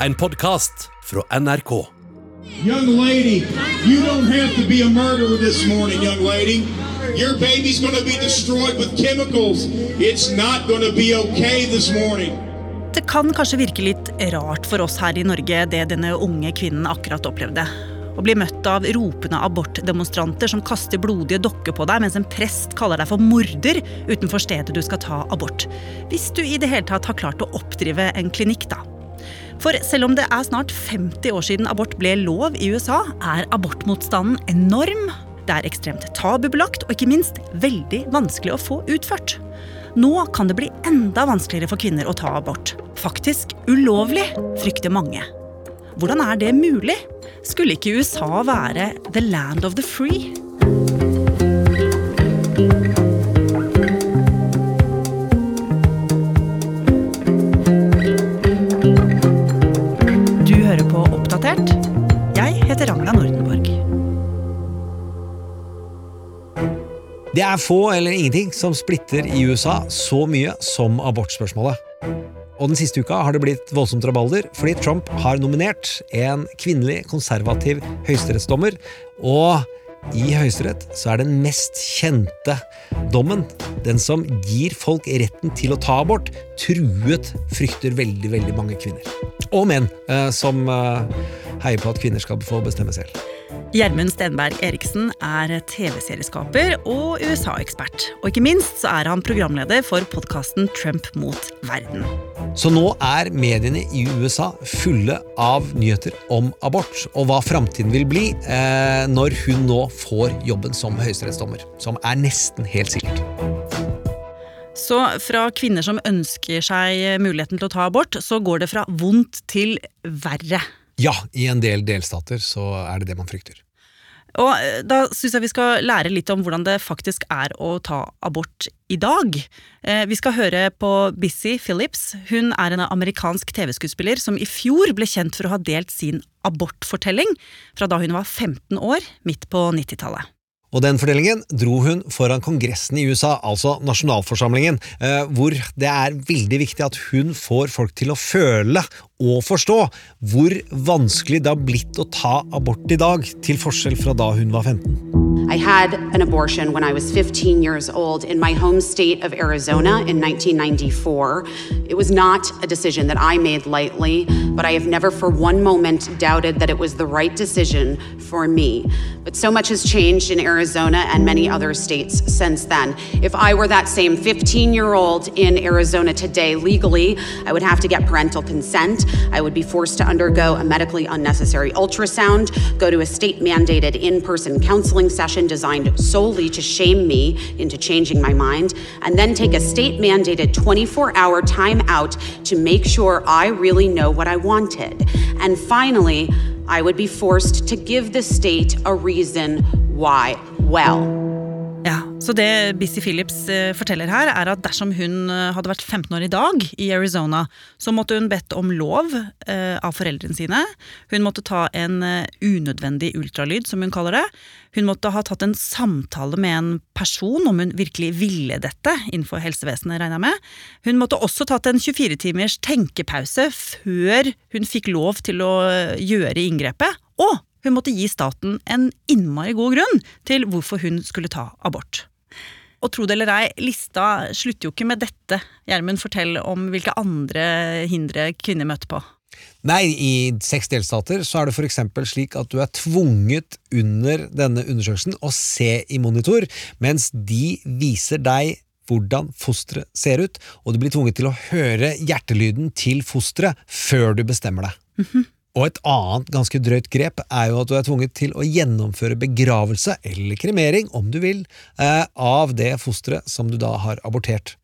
en podkast fra NRK. Young lady, you don't have to be a murderer this morning, young lady. Your baby's going to be destroyed with chemicals. It's not going to be okay this morning. Det kan kanskje virke litt rart for oss her i Norge, det denne unge kvinnen akkurat opplevde. Å bli møtt av ropende abortdemonstranter som kaster blodige dokker på deg, mens en prest kaller deg for morder utenfor stedet du skal ta abort. Hvis du i det hele tatt har klart å oppdrive en klinikk, da. For selv om det er snart 50 år siden abort ble lov i USA, er abortmotstanden enorm. Det er ekstremt tabubelagt og ikke minst veldig vanskelig å få utført. Nå kan det bli enda vanskeligere for kvinner å ta abort. Faktisk ulovlig, frykter mange. Hvordan er det mulig? Skulle ikke USA være the land of the free? Det er få eller ingenting som splitter i USA så mye som abortspørsmålet. Og den siste uka har det blitt voldsomt rabalder fordi Trump har nominert en kvinnelig konservativ høyesterettsdommer. Og i Høyesterett så er den mest kjente dommen, den som gir folk retten til å ta abort, truet, frykter veldig, veldig mange kvinner. Og menn eh, som eh, heier på at kvinner skal få bestemme selv. Gjermund Stenberg Eriksen er TV-serieskaper og USA-ekspert. Og ikke minst så er han programleder for podkasten Trump mot verden. Så nå er mediene i USA fulle av nyheter om abort, og hva framtiden vil bli eh, når hun nå får jobben som høyesterettsdommer. Som er nesten helt sikkert. Så fra kvinner som ønsker seg muligheten til å ta abort, så går det fra vondt til verre. Ja, i en del delstater så er det det man frykter. Og eh, da syns jeg vi skal lære litt om hvordan det faktisk er å ta abort i dag. Eh, Vi skal høre på Bissy Phillips. Hun er en amerikansk TV-skuespiller som i fjor ble kjent for å ha delt sin abortfortelling fra da hun var 15 år, midt på 90-tallet. Og den fordelingen dro hun foran Kongressen i USA, altså nasjonalforsamlingen, eh, hvor det er veldig viktig at hun får folk til å føle og forstå hvor vanskelig det har blitt å ta abort i dag, til forskjell fra da hun var 15. I had an abortion when I was 15 years old in my home state of Arizona in 1994. It was not a decision that I made lightly, but I have never for one moment doubted that it was the right decision for me. But so much has changed in Arizona and many other states since then. If I were that same 15 year old in Arizona today legally, I would have to get parental consent. I would be forced to undergo a medically unnecessary ultrasound, go to a state mandated in person counseling session designed solely to shame me into changing my mind, and then take a state mandated 24 hour timeout to make sure I really know what I wanted. And finally, I would be forced to give the state a reason why. Well, Så det Busy Phillips eh, forteller her, er at dersom hun eh, hadde vært 15 år i dag i Arizona, så måtte hun bedt om lov eh, av foreldrene sine. Hun måtte ta en unødvendig ultralyd, som hun kaller det. Hun måtte ha tatt en samtale med en person om hun virkelig ville dette, innenfor helsevesenet, regner jeg med. Hun måtte også tatt en 24 timers tenkepause før hun fikk lov til å gjøre inngrepet. Og hun måtte gi staten en innmari god grunn til hvorfor hun skulle ta abort. Og tro det eller ei, lista slutter jo ikke med dette. Gjermund, fortell om hvilke andre hindre kvinner møter på. Nei, i seks delstater så er det eksempel slik at du er tvunget under denne undersøkelsen å se i monitor, mens de viser deg hvordan fosteret ser ut, og du blir tvunget til å høre hjertelyden til fosteret før du bestemmer deg. Og et annet ganske drøyt grep er jo at du er tvunget til å gjennomføre begravelse, eller kremering om du vil, eh, av det fosteret som du da har abortert.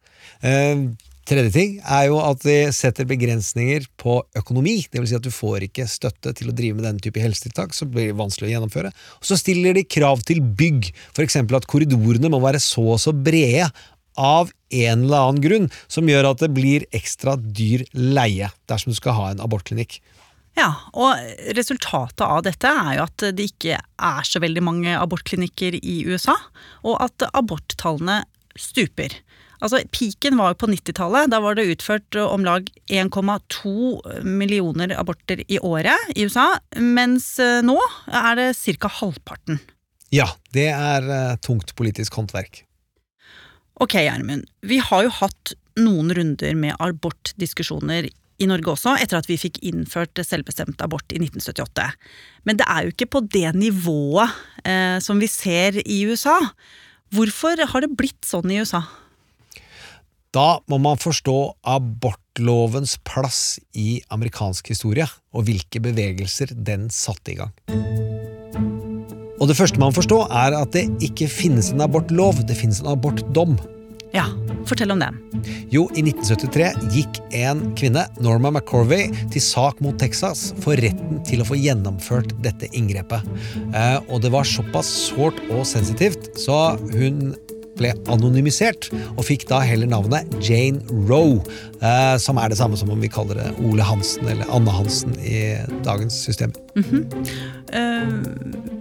Eh, Tredje ting er jo at de setter begrensninger på økonomi, vil si at du får ikke støtte til å drive med denne type helsetiltak, så blir det vanskelig å gjennomføre. Og så stiller de krav til bygg, eksempel at korridorene må være så og så brede av en eller annen grunn, som gjør at det blir ekstra dyr leie dersom du skal ha en abortklinikk. Ja, og resultatet av dette er jo at det ikke er så veldig mange abortklinikker i USA, og at aborttallene stuper. Altså, Piken var jo på 90-tallet. Da var det utført eh, om lag 1,2 millioner aborter i året i USA. Mens eh, nå er det ca. halvparten. Ja, det er uh, tungt politisk håndverk. Ok, Gjermund. Vi har jo hatt noen runder med abortdiskusjoner i Norge også, etter at vi fikk innført selvbestemt abort i 1978. Men det er jo ikke på det nivået eh, som vi ser i USA. Hvorfor har det blitt sånn i USA? Da må man forstå abortlovens plass i amerikansk historie, og hvilke bevegelser den satte i gang. Og det første man forstår, er at det ikke finnes en abortlov, det finnes en abortdom. Ja, fortell om den. Jo, i 1973 gikk en kvinne, Norma McCorvey, til sak mot Texas for retten til å få gjennomført dette inngrepet. Eh, og det var såpass sårt og sensitivt, så hun ble anonymisert, og fikk da heller navnet Jane Roe, eh, som er det samme som om vi kaller det Ole Hansen eller Anne Hansen i dagens system. Mm -hmm. uh,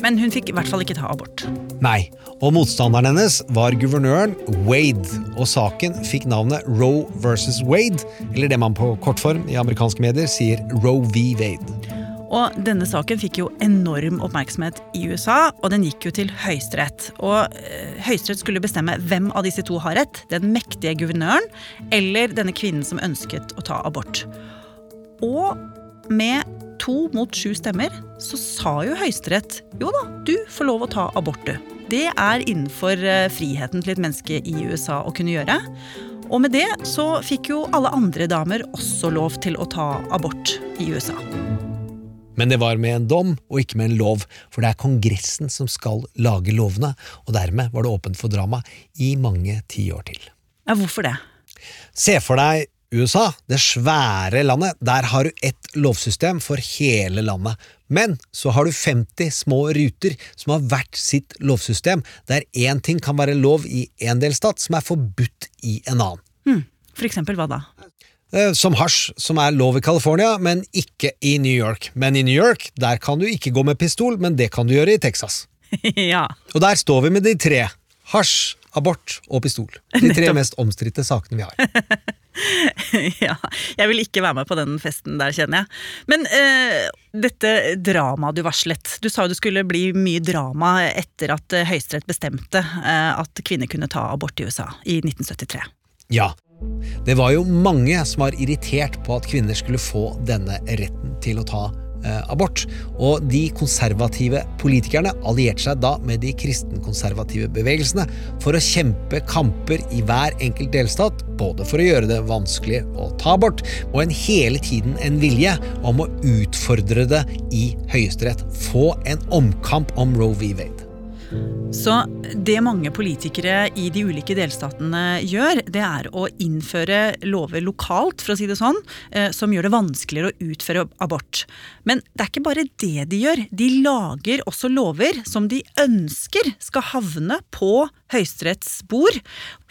men hun fikk i hvert fall ikke ta abort. Nei, og motstanderen hennes var guvernøren Wade, og saken fikk navnet Roe versus Wade, eller det man på kortform i amerikanske medier sier Roe v. Wade. Og denne saken fikk jo enorm oppmerksomhet i USA, og den gikk jo til Høyesterett. Og øh, Høyesterett skulle bestemme hvem av disse to har rett. Den mektige guvernøren eller denne kvinnen som ønsket å ta abort. Og med to mot sju stemmer så sa jo Høyesterett jo da, du får lov å ta abort, du. Det er innenfor eh, friheten til et menneske i USA å kunne gjøre. Og med det så fikk jo alle andre damer også lov til å ta abort i USA. Men det var med en dom og ikke med en lov, for det er Kongressen som skal lage lovene, og dermed var det åpent for drama i mange tiår til. Ja, Hvorfor det? Se for deg USA, det svære landet. Der har du ett lovsystem for hele landet. Men så har du 50 små ruter som har hvert sitt lovsystem, der én ting kan være lov i én delstat som er forbudt i en annen. Hmm. For eksempel hva da? Eh, som hasj, som er lov i California, men ikke i New York. Men i New York der kan du ikke gå med pistol, men det kan du gjøre i Texas. ja. Og der står vi med de tre. Hasj, abort og pistol. De tre mest omstridte sakene vi har. ja, jeg vil ikke være med på den festen der, kjenner jeg. Men uh, dette dramaet du varslet. Du sa jo det skulle bli mye drama etter at uh, Høyesterett bestemte uh, at kvinner kunne ta abort i USA i 1973. Ja, det var jo mange som var irritert på at kvinner skulle få denne retten til å ta eh, abort. Og de konservative politikerne allierte seg da med de kristenkonservative bevegelsene for å kjempe kamper i hver enkelt delstat, både for å gjøre det vanskelig å ta abort, og en hele tiden en vilje om å utfordre det i Høyesterett. Få en omkamp om Roe v. Wade. Så det mange politikere i de ulike delstatene gjør, det er å innføre lover lokalt, for å si det sånn, eh, som gjør det vanskeligere å utføre abort. Men det er ikke bare det de gjør. De lager også lover som de ønsker skal havne på Høyesteretts bord,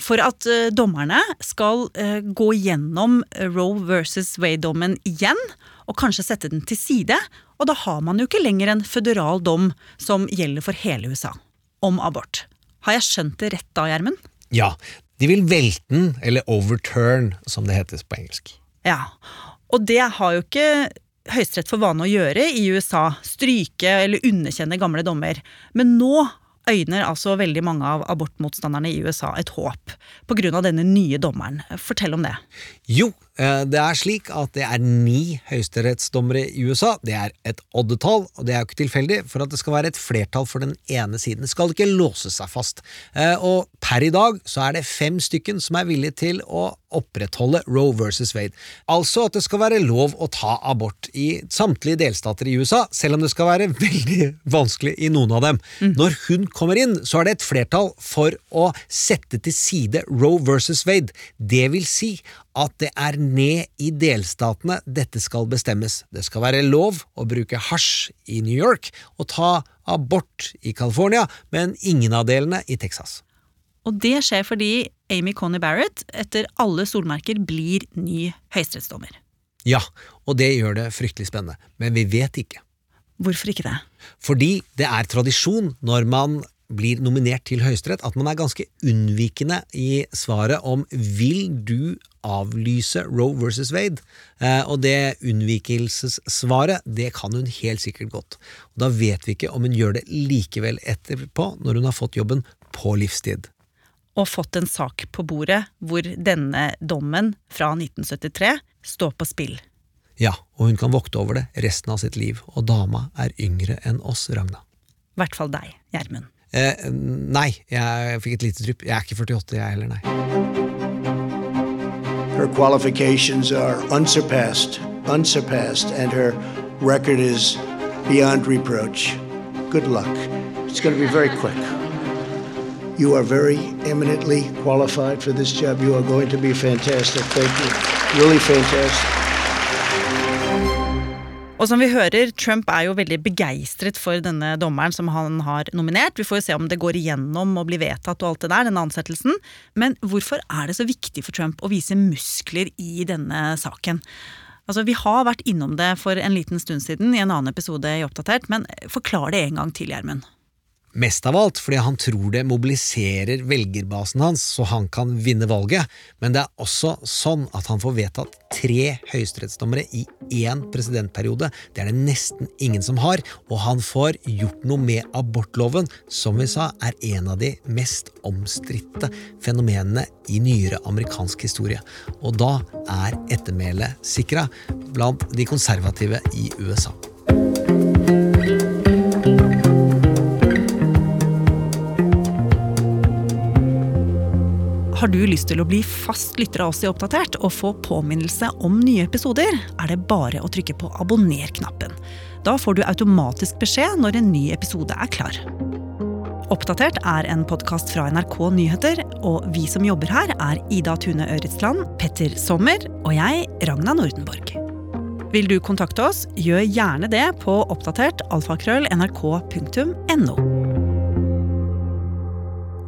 for at eh, dommerne skal eh, gå gjennom Roe versus Wade-dommen igjen, og kanskje sette den til side. Og da har man jo ikke lenger en føderal dom som gjelder for hele USA om abort. Har jeg skjønt det rett da, Gjermund? Ja. De vil velte den, eller overturn, som det hetes på engelsk. Ja, og det har jo ikke Høyesterett for vane å gjøre i USA. Stryke eller underkjenne gamle dommer. Men nå øyner altså veldig mange av abortmotstanderne i USA et håp pga. denne nye dommeren. Fortell om det. Jo, det er slik at det er ni høyesterettsdommere i USA. Det er et oddetall, og det er jo ikke tilfeldig, for at det skal være et flertall for den ene siden. Det skal ikke låse seg fast. Eh, og per i dag så er det fem stykken som er villige til å opprettholde Roe versus Wade. Altså at det skal være lov å ta abort i samtlige delstater i USA, selv om det skal være veldig vanskelig i noen av dem. Mm. Når hun kommer inn, så er det et flertall for å sette til side Roe versus Wade. Det vil si at det er ned i delstatene dette skal bestemmes. Det skal være lov å bruke hasj i New York og ta abort i California, men ingen av delene i Texas. Og det skjer fordi Amy Coney Barrett etter alle solmerker blir ny høyesterettsdommer. Ja, og det gjør det fryktelig spennende, men vi vet ikke. Hvorfor ikke det? Fordi det er tradisjon når man blir nominert til Høyesterett, at man er ganske unnvikende i svaret om vil du avlyse Roe versus Wade? Eh, og det unnvikelsessvaret, det kan hun helt sikkert godt. Og da vet vi ikke om hun gjør det likevel etterpå, når hun har fått jobben på livstid. Og fått en sak på bordet hvor denne dommen fra 1973 står på spill. Ja, og hun kan vokte over det resten av sitt liv, og dama er yngre enn oss, Ragna. I hvert fall deg, Gjermund. Eh, nei, jeg fikk et lite drypp. Jeg er ikke 48, jeg heller, nei. Her qualifications are unsurpassed, unsurpassed, and her record is beyond reproach. Good luck. It's going to be very quick. You are very eminently qualified for this job. You are going to be fantastic. Thank you. Really fantastic. Og som vi hører, Trump er jo veldig begeistret for denne dommeren som han har nominert. Vi får jo se om det går igjennom og blir vedtatt og alt det der, denne ansettelsen. Men hvorfor er det så viktig for Trump å vise muskler i denne saken? Altså, Vi har vært innom det for en liten stund siden i en annen episode i Oppdatert, men forklar det en gang til, Gjermund. Mest av alt fordi han tror det mobiliserer velgerbasen hans så han kan vinne valget, men det er også sånn at han får vedtatt tre høyesterettsdommere i én presidentperiode. Det er det nesten ingen som har, og han får gjort noe med abortloven, som vi sa er en av de mest omstridte fenomenene i nyere amerikansk historie. Og da er ettermælet sikra blant de konservative i USA. Har du lyst til å bli fast lytter av oss i Oppdatert og få påminnelse om nye episoder, er det bare å trykke på abonner-knappen. Da får du automatisk beskjed når en ny episode er klar. Oppdatert er en podkast fra NRK Nyheter, og vi som jobber her, er Ida Tune Øretsland, Petter Sommer og jeg, Ragna Nordenborg. Vil du kontakte oss, gjør gjerne det på oppdatert alfakrøll nrk.no.